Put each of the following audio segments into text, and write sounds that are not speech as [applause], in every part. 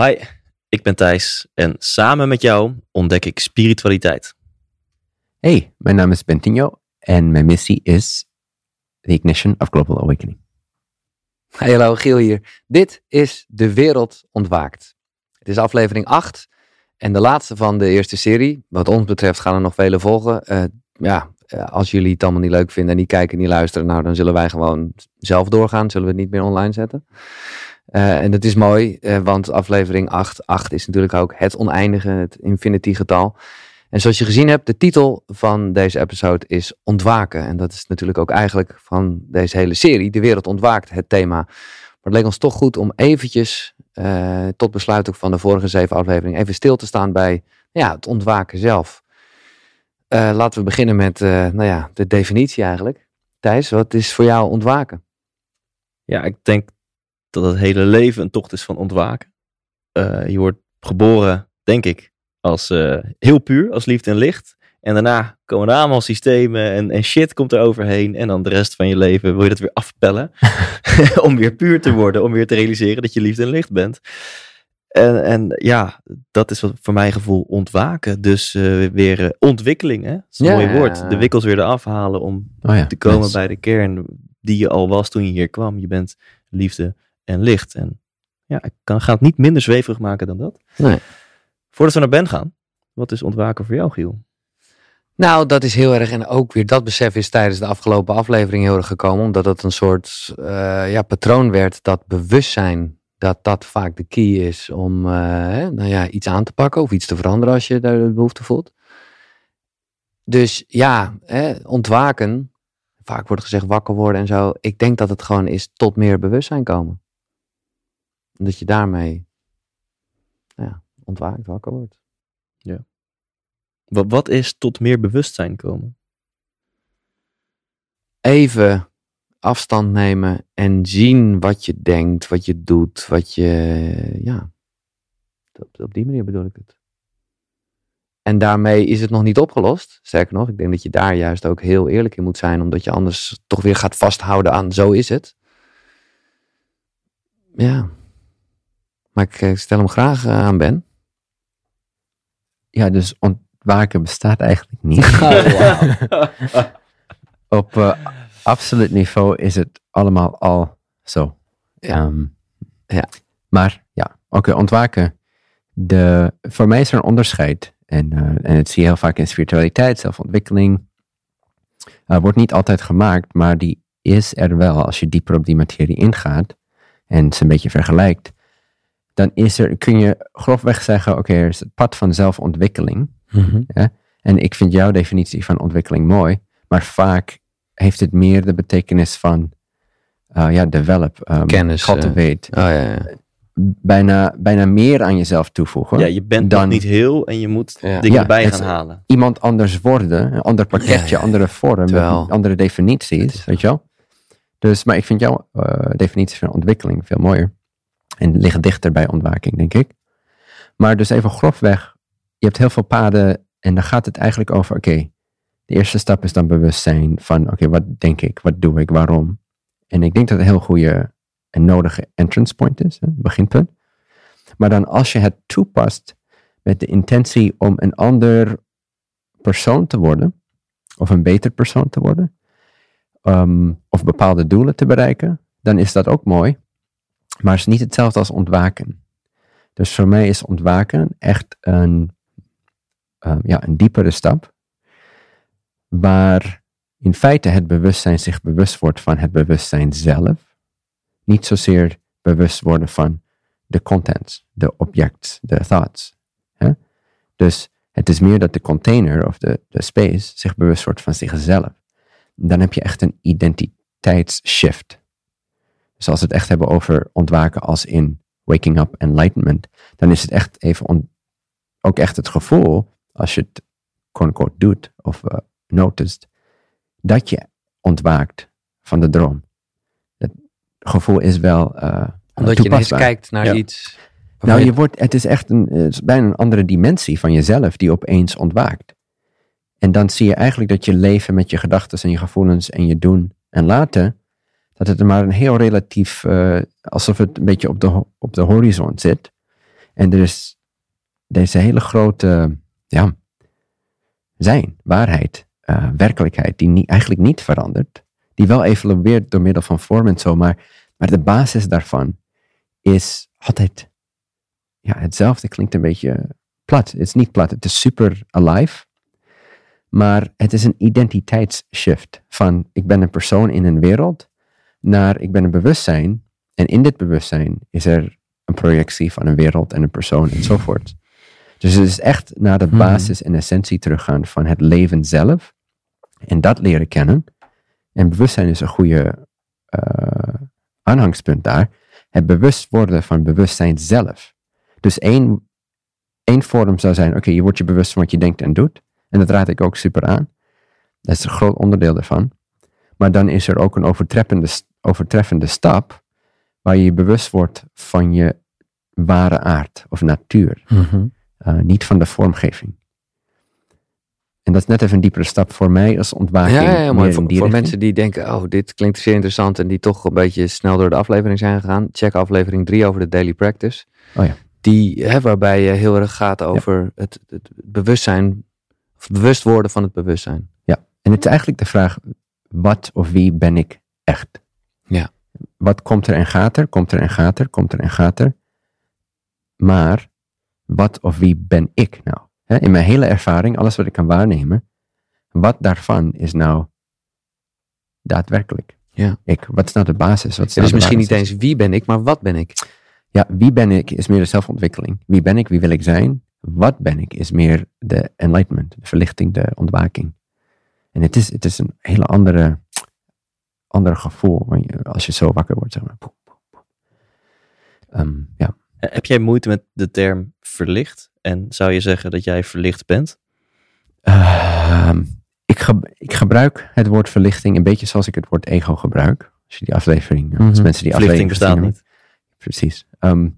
Hi, ik ben Thijs en samen met jou ontdek ik spiritualiteit. Hey, mijn naam is Bentinho en mijn missie is The Ignition of Global Awakening. Hey, hallo, Giel hier. Dit is De Wereld Ontwaakt. Het is aflevering 8 en de laatste van de eerste serie. Wat ons betreft gaan er nog vele volgen. Uh, ja, eh, als jullie het allemaal niet leuk vinden en niet kijken en niet luisteren, nou dan zullen wij gewoon zelf doorgaan. Zullen we het niet meer online zetten. Uh, en dat is mooi, uh, want aflevering 8, 8 is natuurlijk ook het oneindige, het infinity getal. En zoals je gezien hebt, de titel van deze episode is Ontwaken. En dat is natuurlijk ook eigenlijk van deze hele serie, De Wereld Ontwaakt, het thema. Maar het leek ons toch goed om eventjes, uh, tot besluit ook van de vorige zeven afleveringen, even stil te staan bij ja, het ontwaken zelf. Laten we beginnen met nou ja, de definitie eigenlijk. Thijs, wat is voor jou ontwaken? Ja, ik denk dat het hele leven een tocht is van ontwaken. Uh, je wordt geboren, denk ik, als heel puur, als liefde en licht. En daarna komen er allemaal systemen en, en shit komt er overheen. En dan de rest van je leven wil je dat weer afpellen. [laughs] [laughs] om weer puur te worden, om weer te realiseren dat je liefde en licht bent. En, en ja, dat is wat voor mijn gevoel ontwaken. Dus uh, weer uh, ontwikkeling, hè? Dat is een ja, mooi woord. De wikkels weer eraf halen om oh ja, te komen bij de kern die je al was toen je hier kwam. Je bent liefde licht. En ja, ik kan, ga het niet minder zweverig maken dan dat. Nee. Voordat we naar Ben gaan, wat is ontwaken voor jou, Giel? Nou, dat is heel erg. En ook weer dat besef is tijdens de afgelopen aflevering heel erg gekomen. Omdat het een soort uh, ja, patroon werd dat bewustzijn dat dat vaak de key is om uh, nou ja, iets aan te pakken of iets te veranderen als je daar de behoefte voelt. Dus ja, hè, ontwaken, vaak wordt gezegd wakker worden en zo. Ik denk dat het gewoon is tot meer bewustzijn komen. En dat je daarmee ja, ontwaakt, wakker wordt. Ja. Wat, wat is tot meer bewustzijn komen? Even afstand nemen en zien wat je denkt, wat je doet, wat je, ja, op, op die manier bedoel ik het. En daarmee is het nog niet opgelost. Sterker nog, ik denk dat je daar juist ook heel eerlijk in moet zijn, omdat je anders toch weer gaat vasthouden aan zo is het. Ja. Maar ik, ik stel hem graag uh, aan Ben. Ja, dus ontwaken bestaat eigenlijk niet. [laughs] Oh, wow. [laughs] Op uh, absoluut niveau is het allemaal al zo. Ja. Um, Ja. Maar ja, oké, okay, ontwaken. De, voor mij is er een onderscheid. En, uh, en het zie je heel vaak in spiritualiteit, zelfontwikkeling. Uh, wordt niet altijd gemaakt, maar die is er wel als je dieper op die materie ingaat en ze een beetje vergelijkt. Dan is er, kun je grofweg zeggen, oké, okay, er is het pad van zelfontwikkeling. Mm-hmm. Ja? En ik vind jouw definitie van ontwikkeling mooi, maar vaak heeft het meer de betekenis van uh, ja, develop, um, Kennis, cultivate. Uh, oh, ja, ja. Bijna, bijna meer aan jezelf toevoegen. Ja, je bent dan, niet heel en je moet Ja. dingen Ja, erbij gaan halen. Iemand anders worden, een ander pakketje, Ja, ja. andere vorm, Terwijl- andere definities, weet je wel. Dus, maar ik vind jouw uh, definitie van ontwikkeling veel mooier. En ligt dichter bij ontwaking, denk ik. Maar dus even grofweg, je hebt heel veel paden en dan gaat het eigenlijk over, oké, de eerste stap is dan bewustzijn van, oké, wat denk ik, wat doe ik, waarom? En ik denk dat het een heel goede en nodige entrance point is, hè, beginpunt. Maar dan als je het toepast met de intentie om een ander persoon te worden, of een beter persoon te worden, um, of bepaalde doelen te bereiken, dan is dat ook mooi. Maar het is niet hetzelfde als ontwaken. Dus voor mij is ontwaken echt een, uh, ja, een diepere stap, waar in feite het bewustzijn zich bewust wordt van het bewustzijn zelf. Niet zozeer bewust worden van de contents, de objects, de thoughts. Hè? Dus het is meer dat de container of de, de space zich bewust wordt van zichzelf. Dan heb je echt een identiteitsshift. Dus als we het echt hebben over ontwaken als in waking up enlightenment, dan is het echt even on, ook echt het gevoel, als je het quote-unquote doet of uh, noticed, dat je ontwaakt van de droom. Het gevoel is wel. Uh, Omdat je ineens kijkt naar ja. iets. Nou, je wordt, het is echt een, het is bijna een andere dimensie van jezelf die opeens ontwaakt. En dan zie je eigenlijk dat je leven met je gedachten en je gevoelens en je doen en laten, dat het maar een heel relatief, uh, alsof het een beetje op de, op de horizon zit. En er is deze hele grote, ja, zijn, waarheid, eh, werkelijkheid, die niet, eigenlijk niet verandert. Die wel evolueert door middel van vorm en zo, maar, maar de basis daarvan is altijd ja, hetzelfde. Klinkt een beetje plat. Het is niet plat, het is super alive. Maar het is een identiteitsshift van ik ben een persoon in een wereld naar ik ben een bewustzijn. En in dit bewustzijn is er een projectie van een wereld en een persoon enzovoort. Dus het is echt naar de Hmm. basis en essentie teruggaan van het leven zelf. En dat leren kennen. En bewustzijn is een goede eh, aanhangspunt daar. Het bewust worden van bewustzijn zelf. Dus één, één vorm zou zijn, oké, je wordt je bewust van wat je denkt en doet. En dat raad ik ook super aan. Dat is een groot onderdeel daarvan. Maar dan is er ook een overtreffende, overtreffende stap waar je je bewust wordt van je ware aard of natuur. Mhm. Uh, niet van de vormgeving. En dat is net even een diepere stap voor mij als ontwaking. Ja, ja, ja, maar voor, mensen die denken, oh, dit klinkt zeer interessant en die toch een beetje snel door de aflevering zijn gegaan, check aflevering 3 over de daily practice. Oh ja. Die, hè, waarbij je heel erg gaat over het, het bewustzijn, of bewust worden van het bewustzijn. En het is eigenlijk de vraag, wat of wie ben ik echt? Ja. Wat komt er en gaat er, komt er en gaat er, komt er en gaat er. Maar, wat of wie ben ik nou? In mijn hele ervaring, alles wat ik kan waarnemen, wat daarvan is nou daadwerkelijk? Ja. Ik, wat is nou de basis? Wat is Het nou is misschien niet eens wie ben ik, maar wat ben ik? Ja, wie ben ik is meer de zelfontwikkeling. Wie ben ik, wie wil ik zijn? Wat ben ik is meer de enlightenment, de verlichting, de ontwaking. En het is, het is een hele andere, andere gevoel als je zo wakker wordt. Zeg maar. Ehm, ja. Eh, Heb jij moeite met de term verlicht? En zou je zeggen dat jij verlicht bent? Ehm, ik, ge- ik gebruik het woord verlichting een beetje zoals ik het woord ego gebruik. Als je die aflevering, als Mhm. mensen die Verlichting aflevering niet. Precies. Ehm,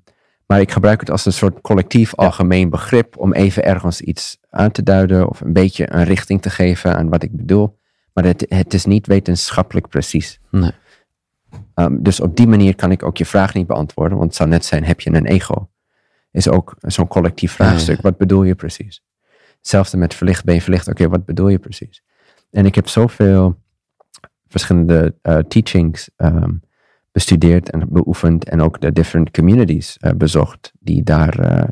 maar ik gebruik het als een soort collectief algemeen begrip om even ergens iets aan te duiden of een beetje een richting te geven aan wat ik bedoel. Maar het, het is niet wetenschappelijk precies. Nee. Ehm, dus op die manier kan ik ook je vraag niet beantwoorden, want het zou net zijn, heb je een ego? Is ook zo'n collectief ja, vraagstuk. ja. Wat bedoel je precies? Hetzelfde met verlicht, ben je verlicht? Oké, wat bedoel je precies? En ik heb zoveel verschillende eh, teachings ehm, bestudeerd en beoefend en ook de different communities eh, bezocht die daar eh,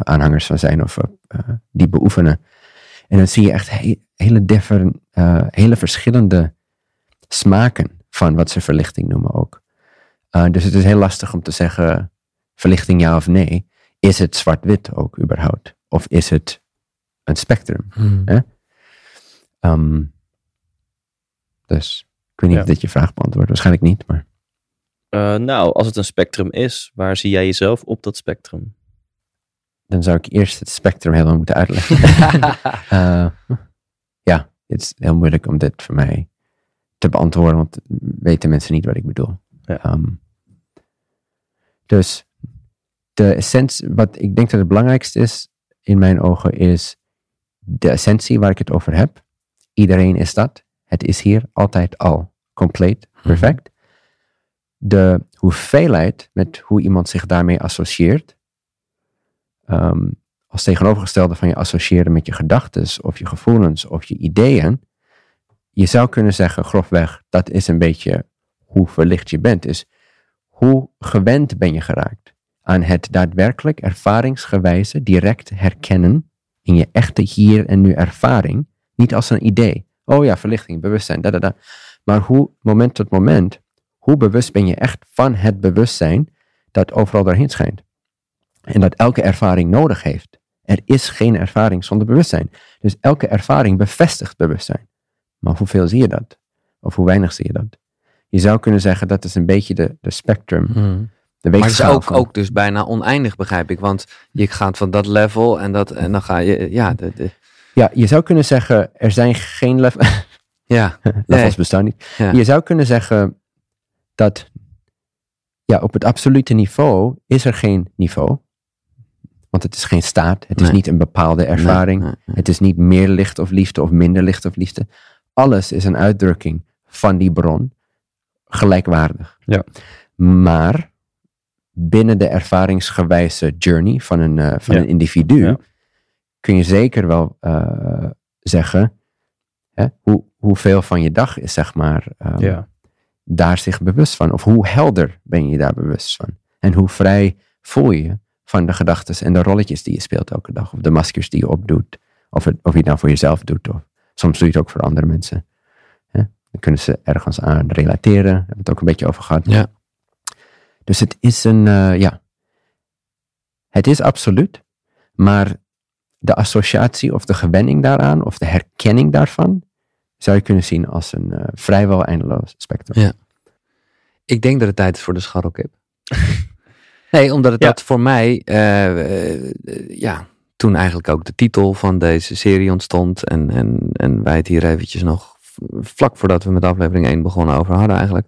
aanhangers van zijn of die beoefenen. En dan zie je echt he- hele, eh, hele verschillende smaken van wat ze verlichting noemen ook. Eh, dus het is heel lastig om te zeggen verlichting ja of nee. Is het zwart-wit ook überhaupt? Of is het een spectrum? Ehm, dus ik weet niet Ja. of dit je vraag beantwoordt. Waarschijnlijk niet, maar Eh, nou, als het een spectrum is, waar zie jij jezelf op dat spectrum? Dan zou ik eerst het spectrum helemaal moeten uitleggen. [laughs] [laughs] Eh, ja, het is heel moeilijk om dit voor mij te beantwoorden, want weten mensen niet wat ik bedoel. Ja. Ehm, dus de essentie, wat ik denk dat het belangrijkste is in mijn ogen, is de essentie waar ik het over heb. Iedereen is dat. Het is hier altijd al compleet, perfect. De hoeveelheid met hoe iemand zich daarmee associeert, ehm, als tegenovergestelde van je associëren met je gedachten of je gevoelens of je ideeën, je zou kunnen zeggen, grofweg, dat is een beetje hoe verlicht je bent. Is hoe gewend ben je geraakt aan het daadwerkelijk ervaringsgewijze direct herkennen in je echte hier en nu ervaring, niet als een idee. Oh ja, verlichting, bewustzijn, da da da. Maar hoe, moment tot moment, hoe bewust ben je echt van het bewustzijn dat overal doorheen schijnt? En dat elke ervaring nodig heeft. Er is geen ervaring zonder bewustzijn. Dus elke ervaring bevestigt bewustzijn. Maar hoeveel zie je dat? Of hoe weinig zie je dat? Je zou kunnen zeggen dat is een beetje de, de spectrum. De Maar het is ook, van- ook dus bijna oneindig, begrijp ik. Want je gaat van dat level en, dat, en dan ga je, ja, de, de, Ja, je zou kunnen zeggen, er zijn geen level, [laughs] ja, levels Nee. bestaan niet. Ja. Je zou kunnen zeggen dat ja, op het absolute niveau is er geen niveau. Want het is geen staat. Het is niet een bepaalde ervaring. Nee, nee, nee. Het is niet meer licht of liefde of minder licht of liefde. Alles is een uitdrukking van die bron, gelijkwaardig. Ja. Maar binnen de ervaringsgewijze journey van een, eh, van Ja. een individu, Ja. kun je zeker wel eh, zeggen hè, hoe, hoeveel van je dag is, zeg maar, ehm, Ja. daar zich bewust van. Of hoe helder ben je daar bewust van. En hoe vrij voel je je van de gedachten en de rolletjes die je speelt elke dag. Of de maskers die je opdoet. Of, het, of je het nou voor jezelf doet. Of soms doe je het ook voor andere mensen. Dan kunnen ze ergens aan relateren. Daar hebben we het ook een beetje over gehad. Ja. Dus het is een, eh, ja. Het is absoluut. Maar de associatie of de gewenning daaraan, of de herkenning daarvan, zou je kunnen zien als een eh, vrijwel eindeloos spectrum. Ja. Ik denk dat het tijd is voor de scharrelkip. [laughs] nee, omdat het Ja. dat voor mij, eh, eh, ja, toen eigenlijk ook de titel van deze serie ontstond. En, en, en wij het hier eventjes nog vlak voordat we met aflevering 1 begonnen over hadden eigenlijk.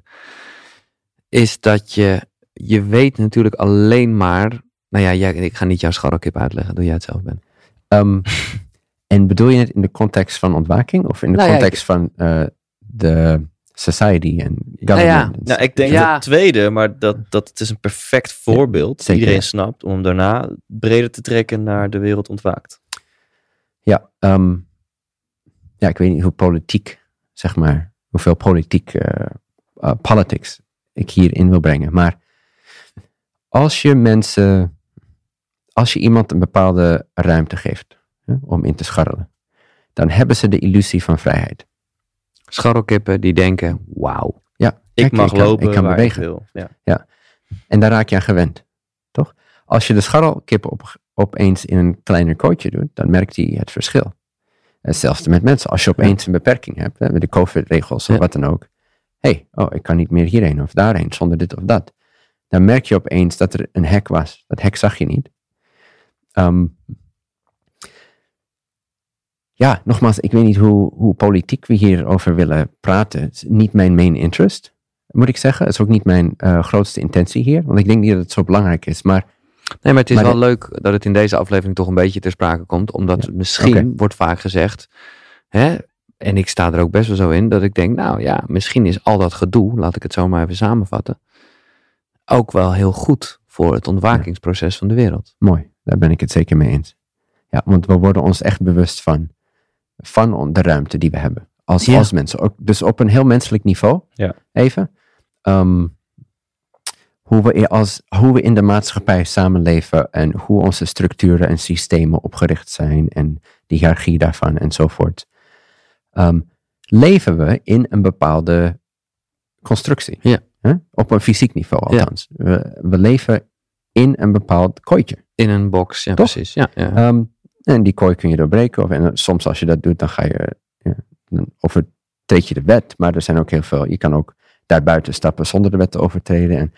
Is dat je, je weet natuurlijk alleen maar, nou ja, jij, ik ga niet jouw scharrelkip uitleggen, doe jij het zelf ben. Ehm, [laughs] en bedoel je het in de context van ontwaking of in de Nou ja, context van eh, de society en Nou ja. government? Nou, ik denk Ja. het tweede, maar dat, dat het is een perfect voorbeeld. zeker, Iedereen ja. snapt om daarna breder te trekken naar de wereld ontwaakt. Ja, ehm, ja, ik weet niet hoe politiek, zeg maar, hoeveel politiek, eh, eh, politics ik hierin wil brengen. Maar als je mensen, als je iemand een bepaalde ruimte geeft hè, om in te scharrelen, dan hebben ze de illusie van vrijheid. Scharrelkippen die denken, wauw. Ja, Ik mag lopen ik kan bewegen. ik wil. Ja. En daar raak je aan gewend, toch? Als je de scharrelkip op, opeens in een kleiner kooitje doet, dan merkt hij het verschil. Hetzelfde met mensen. Als je opeens een beperking hebt, hè, met de COVID-regels of Ja. wat dan ook. Hé, hey, oh, ik kan niet meer hierheen of daarheen zonder dit of dat. Dan merk je opeens dat er een hek was. Dat hek zag je niet. Ehm, ja, nogmaals, ik weet niet hoe, hoe politiek we hierover willen praten. Het is niet mijn main interest moet ik zeggen. Het is ook niet mijn eh, grootste intentie hier, want ik denk niet dat het zo belangrijk is. Maar Nee, maar het is Maar wel de- leuk dat het in deze aflevering toch een beetje ter sprake komt. Omdat Ja, misschien wordt vaak gezegd, hè, en ik sta er ook best wel zo in, dat ik denk, nou ja, misschien is al dat gedoe, laat ik het zo maar even samenvatten, ook wel heel goed voor het ontwakingsproces van de wereld. mooi, daar ben ik het zeker mee eens. Ja, want we worden ons echt bewust van, van de ruimte die we hebben. Als, Ja. als mensen. Ook, dus op een heel menselijk niveau. Ja. Even. Ehm, hoe, we, als, hoe we in de maatschappij samenleven en hoe onze structuren en systemen opgericht zijn en de hiërarchie daarvan enzovoort. Ehm, leven we in een bepaalde constructie. Ja. Hè? Op een fysiek niveau Ja. althans. We, we leven in een bepaald kooitje. In een box, ja Toch? precies. Ja, ja. Ehm, en die kooi kun je doorbreken. Of, en soms als je dat doet, dan ga je, ja, dan overtreed je de wet. Maar er zijn ook heel veel, je kan ook daarbuiten stappen zonder de wet te overtreden. En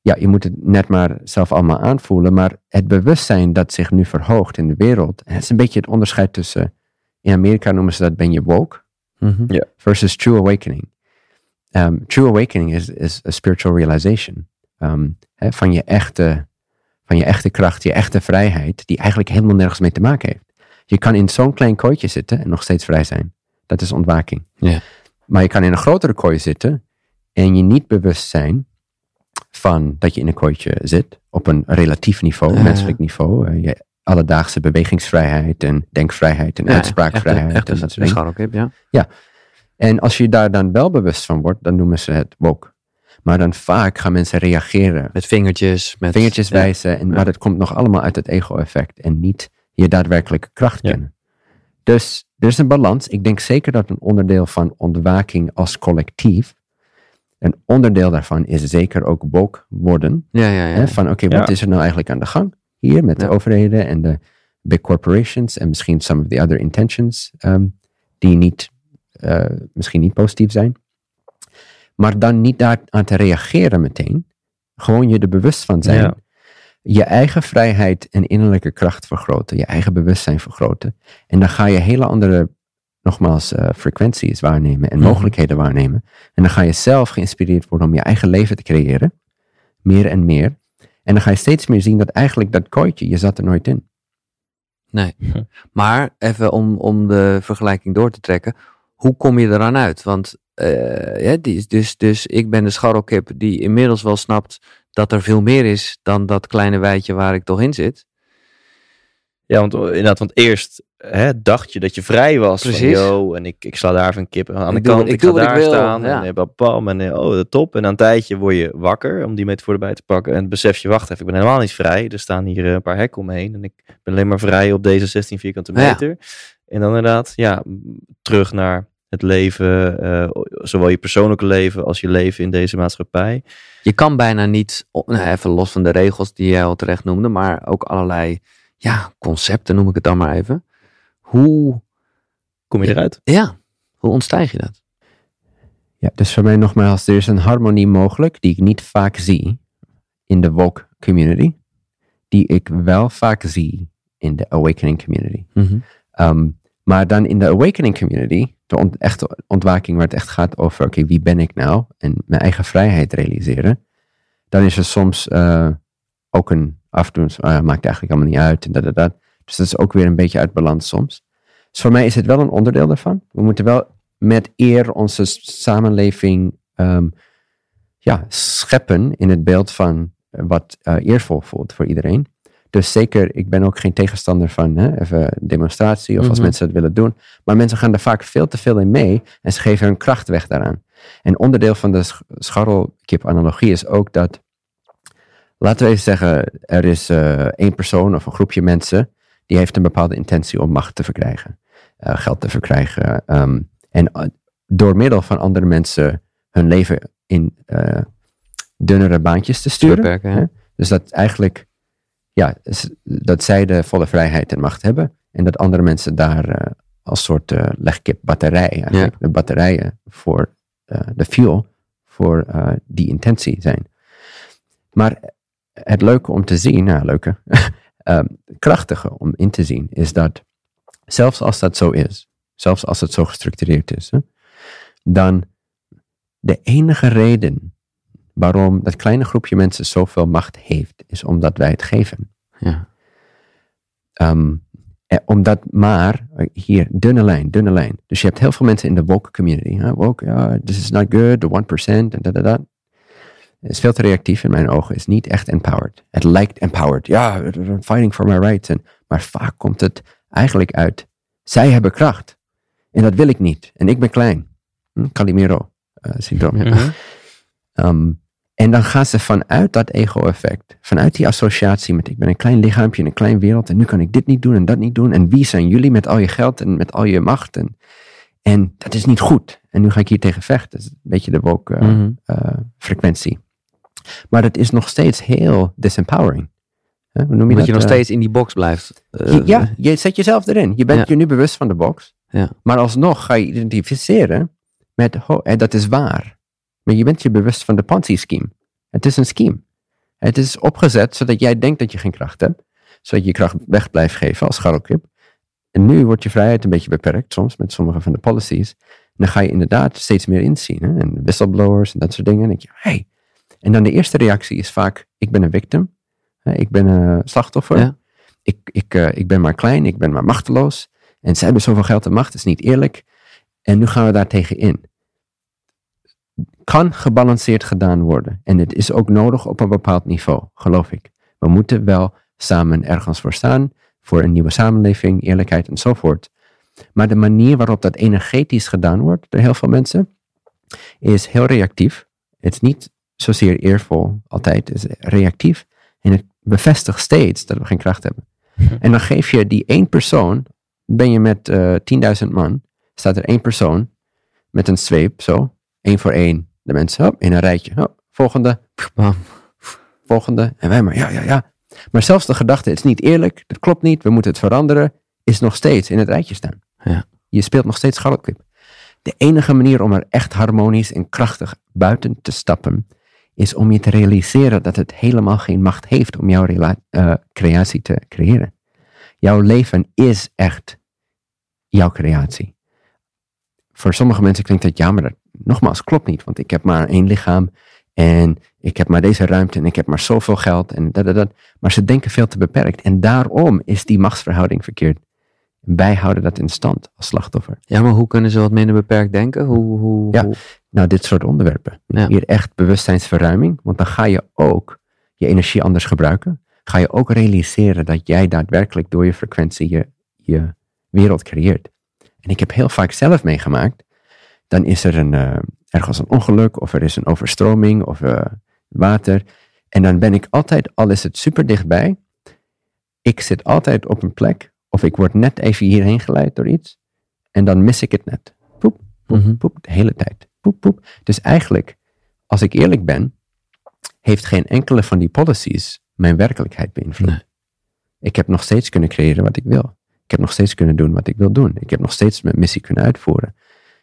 ja, je moet het net maar zelf allemaal aanvoelen. Maar het bewustzijn dat zich nu verhoogt in de wereld. En het is een beetje het onderscheid tussen, in Amerika noemen ze dat ben je woke Mhm. versus true awakening. Ehm, true awakening is, is a spiritual realization. Ehm, van, je echte, van je echte kracht, je echte vrijheid, die eigenlijk helemaal nergens mee te maken heeft. Je kan in zo'n klein kooitje zitten en nog steeds vrij zijn. Dat is ontwaking. Ja. Maar je kan in een grotere kooi zitten en je niet bewust zijn van dat je in een kooitje zit. Op een relatief niveau, Ja. menselijk niveau. je alledaagse bewegingsvrijheid en denkvrijheid en Ja, uitspraakvrijheid. Echt, echt en dat soort dingen. scharrelkip, ja. En als je daar dan wel bewust van wordt, dan noemen ze het woke. Maar dan vaak gaan mensen reageren, Met vingertjes. Met, vingertjes ja. wijzen, en, Ja. maar dat komt nog allemaal uit het ego-effect en niet je daadwerkelijke kracht kennen. Dus er is een balans. Ik denk zeker dat een onderdeel van ontwaking als collectief, een onderdeel daarvan is zeker ook woke worden. Ja, ja, ja. Hè, van oké, wat is er nou eigenlijk aan de gang hier met de overheden en de big corporations en misschien some of the other intentions ehm, die niet, eh, misschien niet positief zijn. Maar dan niet daar aan te reageren meteen. Gewoon je er bewust van zijn. Ja. Je eigen vrijheid en innerlijke kracht vergroten. Je eigen bewustzijn vergroten. En dan ga je hele andere, nogmaals, eh, frequenties waarnemen en Mhm. mogelijkheden waarnemen. En dan ga je zelf geïnspireerd worden om je eigen leven te creëren. Meer en meer. En dan ga je steeds meer zien dat eigenlijk dat kooitje, je zat er nooit in. Nee. [laughs] Maar even om, om de vergelijking door te trekken. Hoe kom je eraan uit? Want eh, ja, die, dus, dus ik ben de scharrelkip die inmiddels wel snapt dat er veel meer is dan dat kleine wijtje waar ik toch in zit. Ja, want eh, inderdaad, want eerst hè, dacht je dat je vrij was. Van, Precies. yo, en ik, ik sla daar even een kip aan de Ik doe- kant. ik ga ik daar staan. ja. En bam, bam, en oh, top. En na een tijdje word je wakker, om die metafoor erbij te pakken. En besef je, wacht even, ik ben helemaal niet vrij. Er staan hier eh, een paar hekken omheen. En ik ben alleen maar vrij op deze 16 vierkante Ja. meter. En dan inderdaad, ja, terug naar het leven. eh, zowel je persoonlijke leven als je leven in deze maatschappij. Je kan bijna niet, oh, nou, even los van de regels die jij al terecht noemde, maar ook allerlei ja, concepten noem ik het dan maar even. Hoe, Kom je eruit? ja, hoe ontstijg je dat? Ja, dus voor mij nogmaals, er is een harmonie mogelijk die ik niet vaak zie in de woke community, die ik wel vaak zie in de awakening community. Ehm, maar dan in de awakening community, de ont- echte ontwaking waar het echt gaat over, oké, wie ben ik nou? En mijn eigen vrijheid realiseren. Dan is er soms eh, ook een af en toe, ah, maakt eigenlijk allemaal niet uit. En dat, dat, dat. Dus dat is ook weer een beetje uit balans soms. Dus voor mij is het wel een onderdeel daarvan. We moeten wel met eer onze samenleving ehm, ja, scheppen in het beeld van wat eh, eervol voelt voor iedereen. Dus zeker, ik ben ook geen tegenstander van hè, even demonstratie of als Mhm. mensen het willen doen. Maar mensen gaan er vaak veel te veel in mee en ze geven hun kracht weg daaraan. En onderdeel van de sch- scharrelkip-analogie is ook dat, laten we even zeggen, er is eh, één persoon of een groepje mensen die heeft een bepaalde intentie om macht te verkrijgen, eh, geld te verkrijgen. ehm, en eh, door middel van andere mensen hun leven in dunnere baantjes te sturen. Beperken, hè? Dus dat eigenlijk, ja, dat zij de volle vrijheid en macht hebben. En dat andere mensen daar eh, als soort eh legkip batterij, eigenlijk, de batterijen voor eh, de fuel, voor die intentie zijn. Maar het leuke om te zien, nou leuke, [laughs] ehm, krachtige om in te zien, is dat zelfs als dat zo is, zelfs als het zo gestructureerd is, hè, dan de enige reden waarom dat kleine groepje mensen zoveel macht heeft, is omdat wij het geven. Ja. Eh, omdat maar, hier, dunne lijn, dunne lijn. Dus je hebt heel veel mensen in de woke community. Hè? Woke, ja, this is not good, the 1%, en da da da. Het is veel te reactief in mijn ogen. Is niet echt empowered. Het lijkt empowered. Ja, fighting for my rights. En, maar vaak komt het eigenlijk uit, zij hebben kracht. En dat wil ik niet. En ik ben klein. Hm? Calimero eh, syndroom. Mhm. Ehm, en dan gaan ze vanuit dat ego-effect, vanuit die associatie met ik ben een klein lichaampje in een klein wereld en nu kan ik dit niet doen en dat niet doen. En wie zijn jullie met al je geld en met al je macht? En, en dat is niet goed. En nu ga ik hier tegen vechten. Dat is een beetje de woke eh, Mhm. eh, frequentie. Maar het is nog steeds heel disempowering. Hè, Hoe noem je Dat je dat? nog eh? steeds in die box blijft. Je- ja, je zet jezelf erin. Je bent Ja. je nu bewust van de box. Ja. Maar alsnog ga je identificeren met, en dat is waar. Maar je bent je bewust van de Ponzi-scheme. Het is een scheme. Het is opgezet zodat jij denkt dat je geen kracht hebt. Zodat je je kracht weg blijft geven als scharrelkip. En nu wordt je vrijheid een beetje beperkt soms met sommige van de policies. En dan ga je inderdaad steeds meer inzien. Hè? En whistleblowers en dat soort dingen. En dan denk je, hey. En dan de eerste reactie is vaak, ik ben een victim. Ik ben een slachtoffer. Ja. Ik, ik, eh, ik ben maar klein, ik ben maar machteloos. En zij hebben zoveel geld en macht, dat is niet eerlijk. En nu gaan we daar tegen in. Kan gebalanceerd gedaan worden. En het is ook nodig op een bepaald niveau, geloof ik. We moeten wel samen ergens voor staan. Voor een nieuwe samenleving, eerlijkheid enzovoort. Maar de manier waarop dat energetisch gedaan wordt door heel veel mensen, is heel reactief. Het is niet zozeer eervol altijd, het is reactief. En het bevestigt steeds dat we geen kracht hebben. En dan geef je die één persoon, ben je met eh 10.000 man, staat er één persoon met een zweep, zo, één voor één. De mensen, hop, in een rijtje, hop, volgende, Bam. volgende. En wij maar, ja, ja, ja. Maar zelfs de gedachte, het is niet eerlijk, dat klopt niet, we moeten het veranderen, is nog steeds in het rijtje staan. Ja. Je speelt nog steeds scharrelkip. De enige manier om er echt harmonisch en krachtig buiten te stappen, is om je te realiseren dat het helemaal geen macht heeft om jouw eh, creatie te creëren. Jouw leven is echt jouw creatie. Voor sommige mensen klinkt dat ja, maar dat nogmaals klopt niet, want ik heb maar één lichaam en ik heb maar deze ruimte en ik heb maar zoveel geld en dat, dat, dat. Maar ze denken veel te beperkt en daarom is die machtsverhouding verkeerd. Wij houden dat in stand als slachtoffer. Ja, maar hoe kunnen ze wat minder beperkt denken? Hoe, hoe, Ja. hoe- Nou, dit soort onderwerpen. Ja. Hier echt bewustzijnsverruiming, want dan ga je ook je energie anders gebruiken, ga je ook realiseren dat jij daadwerkelijk door je frequentie je, je wereld creëert. En ik heb heel vaak zelf meegemaakt, dan is er een, eh, ergens een ongeluk of er is een overstroming of eh, water. En dan ben ik altijd, al is het super dichtbij, ik zit altijd op een plek of ik word net even hierheen geleid door iets en dan mis ik het net. Poep, poep, Mhm. poep, de hele tijd. Poep, poep. Dus eigenlijk, als ik eerlijk ben, heeft geen enkele van die policies mijn werkelijkheid beïnvloed. Nee. Ik heb nog steeds kunnen creëren wat ik wil. Ik heb nog steeds kunnen doen wat ik wil doen. Ik heb nog steeds mijn missie kunnen uitvoeren.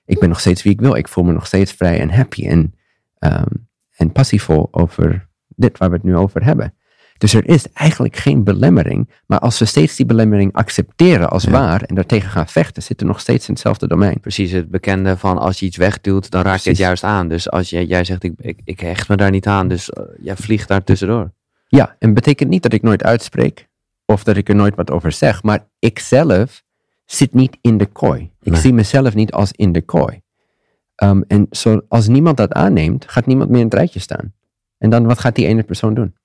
Ik ben nog steeds wie ik wil. Ik voel me nog steeds vrij en happy en, ehm, en passievol over dit waar we het nu over hebben. Dus er is eigenlijk geen belemmering. Maar als we steeds die belemmering accepteren als Ja. waar en daartegen gaan vechten, zitten we nog steeds in hetzelfde domein. Precies het bekende van als je iets wegduwt, dan raak je het juist aan. Dus als jij, jij zegt, ik, ik, ik hecht me daar niet aan, dus eh, jij vliegt daar tussendoor. Ja, en betekent niet dat ik nooit uitspreek of dat ik er nooit wat over zeg, maar ik zelf zit niet in de kooi. Ik Nee. zie mezelf niet als in de kooi. Ehm, en zo, als niemand dat aanneemt, gaat niemand meer in het rijtje staan. En dan, wat gaat die ene persoon doen?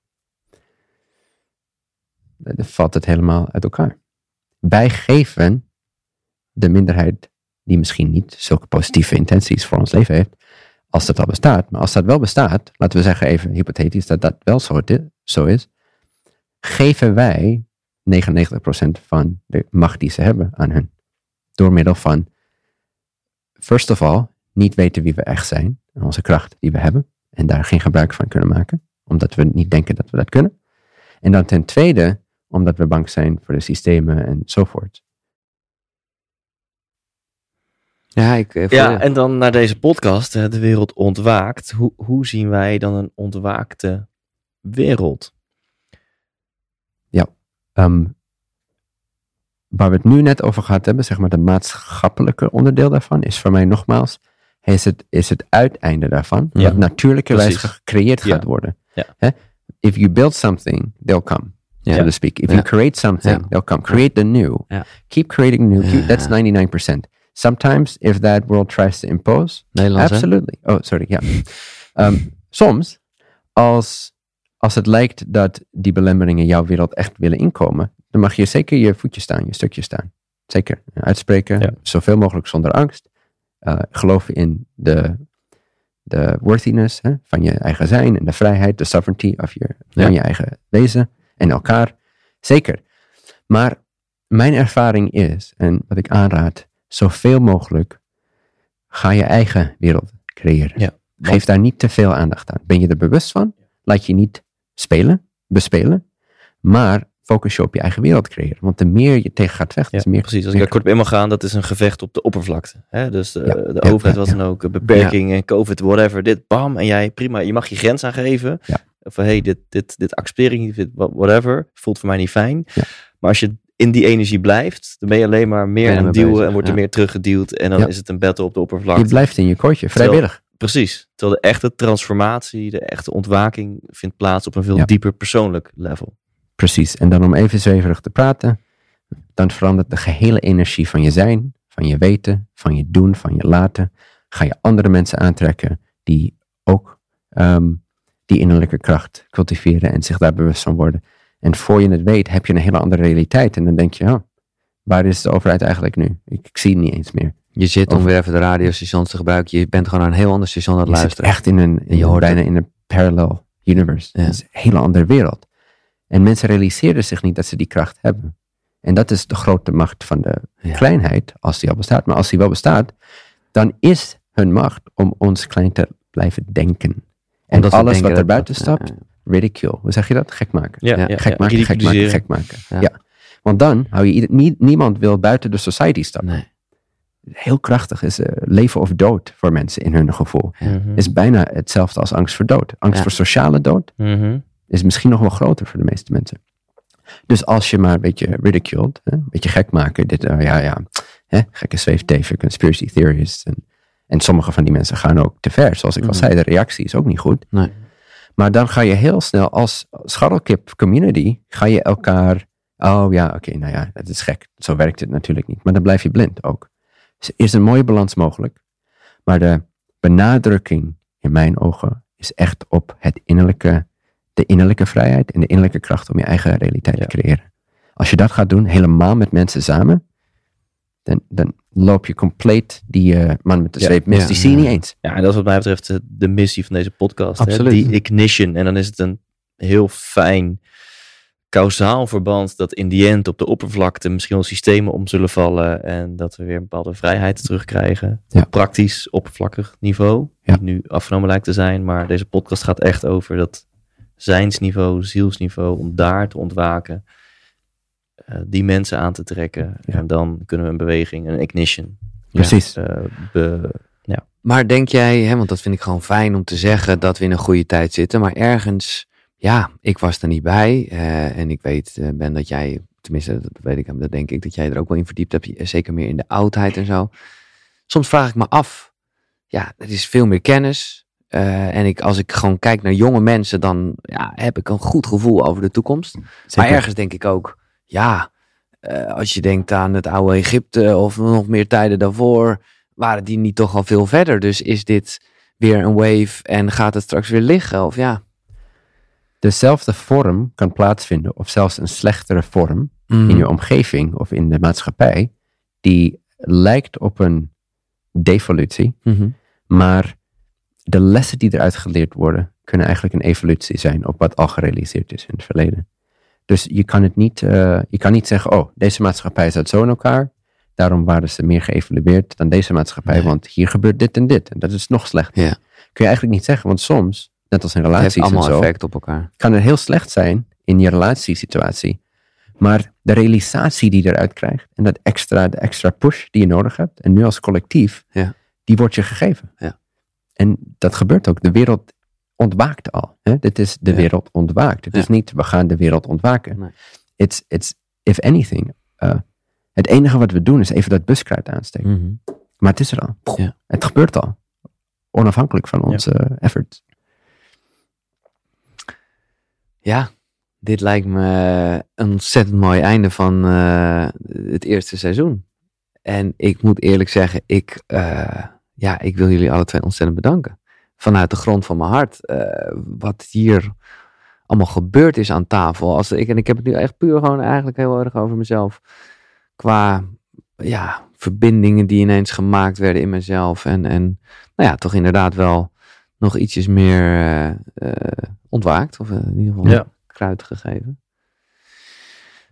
Dan valt het helemaal uit elkaar. Wij geven de minderheid die misschien niet zulke positieve intenties voor ons leven heeft, als dat al bestaat. Maar als dat wel bestaat, laten we zeggen even hypothetisch dat dat wel zo is, geven wij 99% van de macht die ze hebben aan hun. Door middel van, first of all, niet weten wie we echt zijn, en onze kracht die we hebben, en daar geen gebruik van kunnen maken, omdat we niet denken dat we dat kunnen. En dan ten tweede, omdat we bang zijn voor de systemen enzovoort. Ja, ik, eh, Ja, en dan naar deze podcast, De Wereld Ontwaakt. Hoe, hoe zien wij dan een ontwaakte wereld? Ehm, waar we het nu net over gehad hebben, zeg maar de maatschappelijke onderdeel daarvan, is voor mij nogmaals, is het, is het uiteinde daarvan, Ja, wat natuurlijkerwijs gecreëerd Ja. gaat worden. Ja. Hè? If you build something, they'll come, so to speak. If you create something, they'll come. Create the new. Keep creating new. Keep-. That's 99%. Sometimes, if that world tries to impose, Nederlands, hè? Absolutely. Oh, sorry. Ja. Ehm, soms, als, als het lijkt dat die belemmeringen jouw wereld echt willen inkomen, dan mag je zeker je voetje staan, je stukje staan. Zeker. Uitspreken, Ja. zoveel mogelijk zonder angst. Eh geloven in de, de worthiness hè, van je eigen zijn en de vrijheid, de sovereignty of je, Ja. van je eigen wezen en elkaar. Zeker. Maar mijn ervaring is, en wat ik aanraad, zoveel mogelijk ga je eigen wereld creëren. Ja. Geef daar niet te veel aandacht aan. Ben je er bewust van? Laat je niet spelen, bespelen, maar focus je op je eigen wereld creëren. Want de meer je tegen gaat vechten, Ja, is meer. precies. Als ik daar kort op in mag gaan, dat is een gevecht op de oppervlakte. Hè? Dus eh, Ja, de ja, overheid was dan ook, een beperking en covid, whatever, dit, bam. En jij, prima, je mag je grens aangeven. Van, hey, dit, dit, dit accepteer ik niet, whatever, voelt voor mij niet fijn. Maar als je in die energie blijft, dan ben je alleen maar meer je aan het duwen bezig, en wordt er meer teruggeduwd. En dan is het een battle op de Je oppervlakte. blijft in je kooitje, vrijwillig. Precies. Terwijl de echte transformatie, de echte ontwaking vindt plaats op een veel Ja. dieper persoonlijk level. Precies. En dan om even zweverig te praten, dan verandert de gehele energie van je zijn, van je weten, van je doen, van je laten. Ga je andere mensen aantrekken die ook ehm, die innerlijke kracht cultiveren en zich daar bewust van worden. En voor je het weet, heb je een hele andere realiteit. En dan denk je, oh, waar is de overheid eigenlijk nu? Ik, ik zie het niet eens meer. Je zit om Of- weer even de radiostations te gebruiken. Je bent gewoon aan een heel ander station aan het Je zit luisteren. echt in een, in je hoort bijna in een parallel universe. Ja. Het is een hele andere wereld. En mensen realiseren zich niet dat ze die kracht hebben. En dat is de grote macht van de Ja. kleinheid, als die al bestaat. Maar als die wel bestaat, dan is hun macht om ons klein te blijven denken. En Omdat alles denken wat er dat- buiten stapt, Ja, ridicule. Hoe zeg je dat? Gek maken. Ja, Ja, ja, Gek ja. maken, gek maken, gek maken. Ja. Ja. Want dan hou je ieder, nie- niemand wil buiten de society stappen. Nee. Heel krachtig is eh, leven of dood voor mensen in hun gevoel. Mhm. Is bijna hetzelfde als angst voor dood. Angst Ja. voor sociale dood Mhm. is misschien nog wel groter voor de meeste mensen. Dus als je maar een beetje ridiculed, hè, een beetje gek maken, dit, eh, ja, ja, hè, gekke zweefteven, conspiracy theories. En, en sommige van die mensen gaan ook te ver. Zoals ik al Mhm. zei, de reactie is ook niet goed. Nee. Maar dan ga je heel snel als scharrelkip community, ga je elkaar, oh ja, oké, nou ja, dat is gek. Zo werkt het natuurlijk niet. Maar dan blijf je blind ook. Is een mooie balans mogelijk. Maar de benadrukking in mijn ogen is echt op het innerlijke de innerlijke vrijheid en de innerlijke kracht om je eigen realiteit Ja. te creëren. Als je dat gaat doen, helemaal met mensen samen, dan, dan loop je compleet die eh, man met de Ja. zweep mis. Ja. Die zie je niet eens. Ja, en dat is wat mij betreft de, de missie van deze podcast. Hè? Die ignition. En dan is het een heel fijn kausaal verband dat in die end op de oppervlakte misschien wel systemen om zullen vallen en dat we weer een bepaalde vrijheid terugkrijgen. Ja. Op praktisch, oppervlakkig niveau. Ja. Die nu afgenomen lijkt te zijn, maar deze podcast gaat echt over dat zijnsniveau, zielsniveau, om daar te ontwaken. eh, die mensen aan te trekken. Ja. En dan kunnen we een beweging, een ignition, Precies. eh, be- Maar denk jij, hè, want dat vind ik gewoon fijn om te zeggen dat we in een goede tijd zitten, maar ergens, ja, ik was er niet bij eh, en ik weet, eh, Ben, dat jij, tenminste, dat weet ik, dat denk ik, dat jij er ook wel in verdiept hebt, eh, zeker meer in de oudheid en zo. Soms vraag ik me af, ja, er is veel meer kennis en ik, als ik gewoon kijk naar jonge mensen, dan ja, heb ik een goed gevoel over de toekomst. Maar ergens denk ik ook, ja, als je denkt aan het oude Egypte of nog meer tijden daarvoor, waren die niet toch al veel verder. Dus is dit weer een wave en gaat het straks weer liggen? Of ja. Dezelfde vorm kan plaatsvinden, of zelfs een slechtere vorm, Mm. in je omgeving of in de maatschappij, die lijkt op een devolutie, Mhm. maar de lessen die eruit geleerd worden, kunnen eigenlijk een evolutie zijn op wat al gerealiseerd is in het verleden. Dus je kan het niet, eh, je kan niet zeggen, oh, deze maatschappij zat zo in elkaar, daarom waren ze meer geëvolueerd dan deze maatschappij, Nee. want hier gebeurt dit en dit, en dat is nog slechter. Ja. Kun je eigenlijk niet zeggen, want soms, net als in Het heeft relaties en allemaal zo, effect op elkaar. kan het heel slecht zijn in je relatiesituatie. Maar de realisatie die je eruit krijgt en dat extra, de extra push die je nodig hebt, en nu als collectief, Ja. die wordt je gegeven. Ja. En dat gebeurt ook. De wereld ontwaakt al. Hè? Dit is de Ja. wereld ontwaakt. Het is niet, we gaan de wereld ontwaken. Nee. It's, it's, if anything, uh, het enige wat we doen is even dat buskruid aansteken. Mhm. Maar het is er al. Ja. Het gebeurt al. Onafhankelijk van onze eh, effort. Ja, dit lijkt me een ontzettend mooi einde van eh, het eerste seizoen. En ik moet eerlijk zeggen, ik, eh, ja, ik wil jullie alle twee ontzettend bedanken. Vanuit de grond van mijn hart. eh, wat hier allemaal gebeurd is aan tafel. Als ik, en ik heb het nu echt puur gewoon eigenlijk heel erg over mezelf. Qua ja, verbindingen die ineens gemaakt werden in mezelf. En, en nou ja, toch inderdaad wel nog ietsjes meer eh, eh, ontwaakt. Of eh, in ieder geval Ja. kruid gegeven.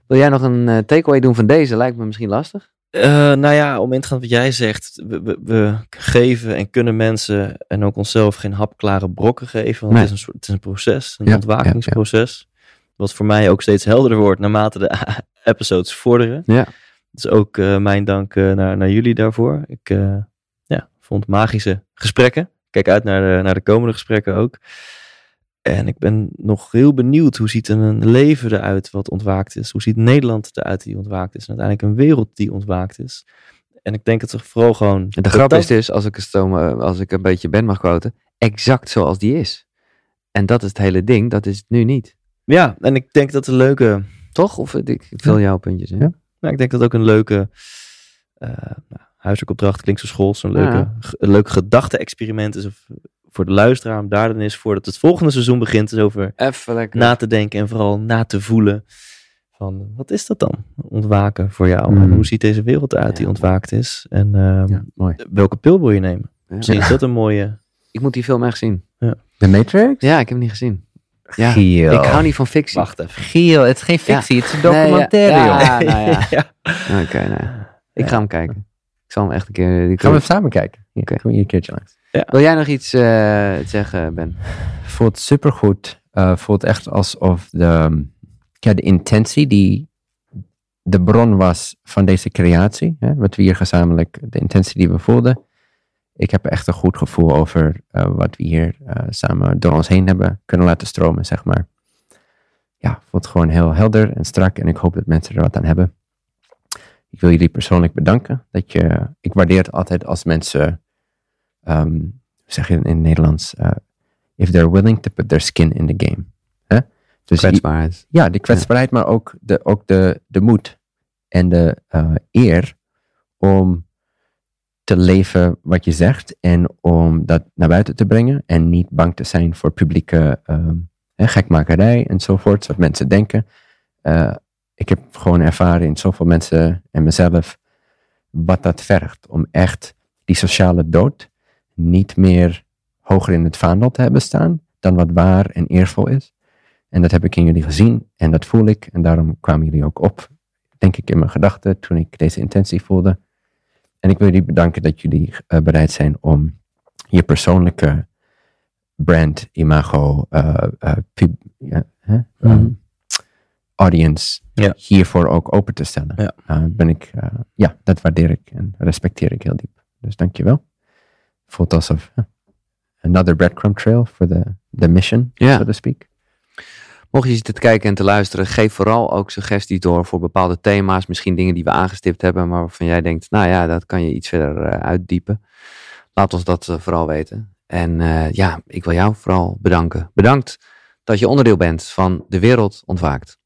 Wil jij nog een takeaway doen van deze? Lijkt me misschien lastig. Nou ja, om in te gaan wat jij zegt. We, we, we geven en kunnen mensen en ook onszelf geen hapklare brokken geven. Want Nee. het, is een, soort- het is een proces, een Ja, ontwakingsproces. Wat voor mij ook steeds helderder wordt naarmate de [laughs] episodes vorderen. Ja. Dus ook mijn dank naar, naar jullie daarvoor. Ik ja, vond magische gesprekken. Kijk uit naar de, naar de komende gesprekken ook. En ik ben nog heel benieuwd hoe ziet een leven eruit wat ontwaakt is. Hoe ziet Nederland eruit die ontwaakt is. En uiteindelijk een wereld die ontwaakt is. En ik denk dat er vooral gewoon... De grap is dus, als ik, het zo, eh, als ik een beetje Ben mag quoten, exact zoals die is. En dat is het hele ding, dat is het nu niet. Ja, en ik denk dat een leuke... Toch? Of ik ik vul jouw puntjes in? Ja. Nou, ik denk dat ook een leuke... eh nou, huiselijke opdracht klinkt zo schools. Een leuke, Ja. g- een leuk gedachte-experiment is voor de luisteraar. Om daar dan eens voordat het volgende seizoen begint. Is over Even lekker. na te denken en vooral na te voelen. Van, wat is dat dan? Ontwaken voor jou. Mm. En hoe ziet deze wereld eruit die ontwaakt is? En ehm, Ja, mooi. welke pil wil je nemen? Misschien is dat een mooie... Ik moet die film echt zien. The Matrix? Ja, ik heb hem niet gezien. Ja, Giel. Ik hou niet van fictie. Wacht even. Giel, het is geen fictie, het is een Nee, ja. documentaire, Ja, nou ja. [laughs] ja. Oké, nou ja. Ik ga hem kijken. Ik zal hem echt een keer... ik- Gaan we even samen kijken? Ja, Oké. Kom hier een keertje langs. Wil jij nog iets eh, zeggen, Ben? Voelt supergoed. eh voelt echt alsof de, ja, de intentie die de bron was van deze creatie, hè, wat we hier gezamenlijk, de intentie die we voelden. Ik heb echt een goed gevoel over eh, wat we hier eh, samen door ons heen hebben kunnen laten stromen, zeg maar. Ja, voelt gewoon heel helder en strak en ik hoop dat mensen er wat aan hebben. Ik wil jullie persoonlijk bedanken. Dat je, ik waardeer het altijd als mensen, hoe zeg je in het Nederlands, eh, if they're willing to put their skin in the game. Hè? Dus Kwetsbaarheid. ja, de kwetsbaarheid, maar ook de, ook de, de moed en de eh, eer om te leven wat je zegt en om dat naar buiten te brengen en niet bang te zijn voor publieke, ehm, hè, gekmakerij enzovoort, wat mensen denken. Eh, ik heb gewoon ervaren in zoveel mensen en mezelf wat dat vergt om echt die sociale dood niet meer hoger in het vaandel te hebben staan dan wat waar en eervol is. En dat heb ik in jullie gezien en dat voel ik en daarom kwamen jullie ook op, denk ik, in mijn gedachten toen ik deze intentie voelde. En ik wil jullie bedanken dat jullie eh, bereid zijn om je persoonlijke brand, imago, eh, eh, pub-? Mhm. Um, audience Ja. hiervoor ook open te stellen. Ja. Uh, ben ik, uh, ja, dat waardeer ik en respecteer ik heel diep. Dus dankjewel. Voelt alsof uh, another breadcrumb trail for the, the mission, Ja. so to speak. Mocht je zitten te kijken en te luisteren, geef vooral ook suggesties door voor bepaalde thema's. Misschien dingen die we aangestipt hebben, maar waarvan jij denkt, nou ja, dat kan je iets verder eh, uitdiepen. Laat ons dat eh, vooral weten. En eh, ja, ik wil jou vooral bedanken. Bedankt dat je onderdeel bent van De Wereld Ontwaakt.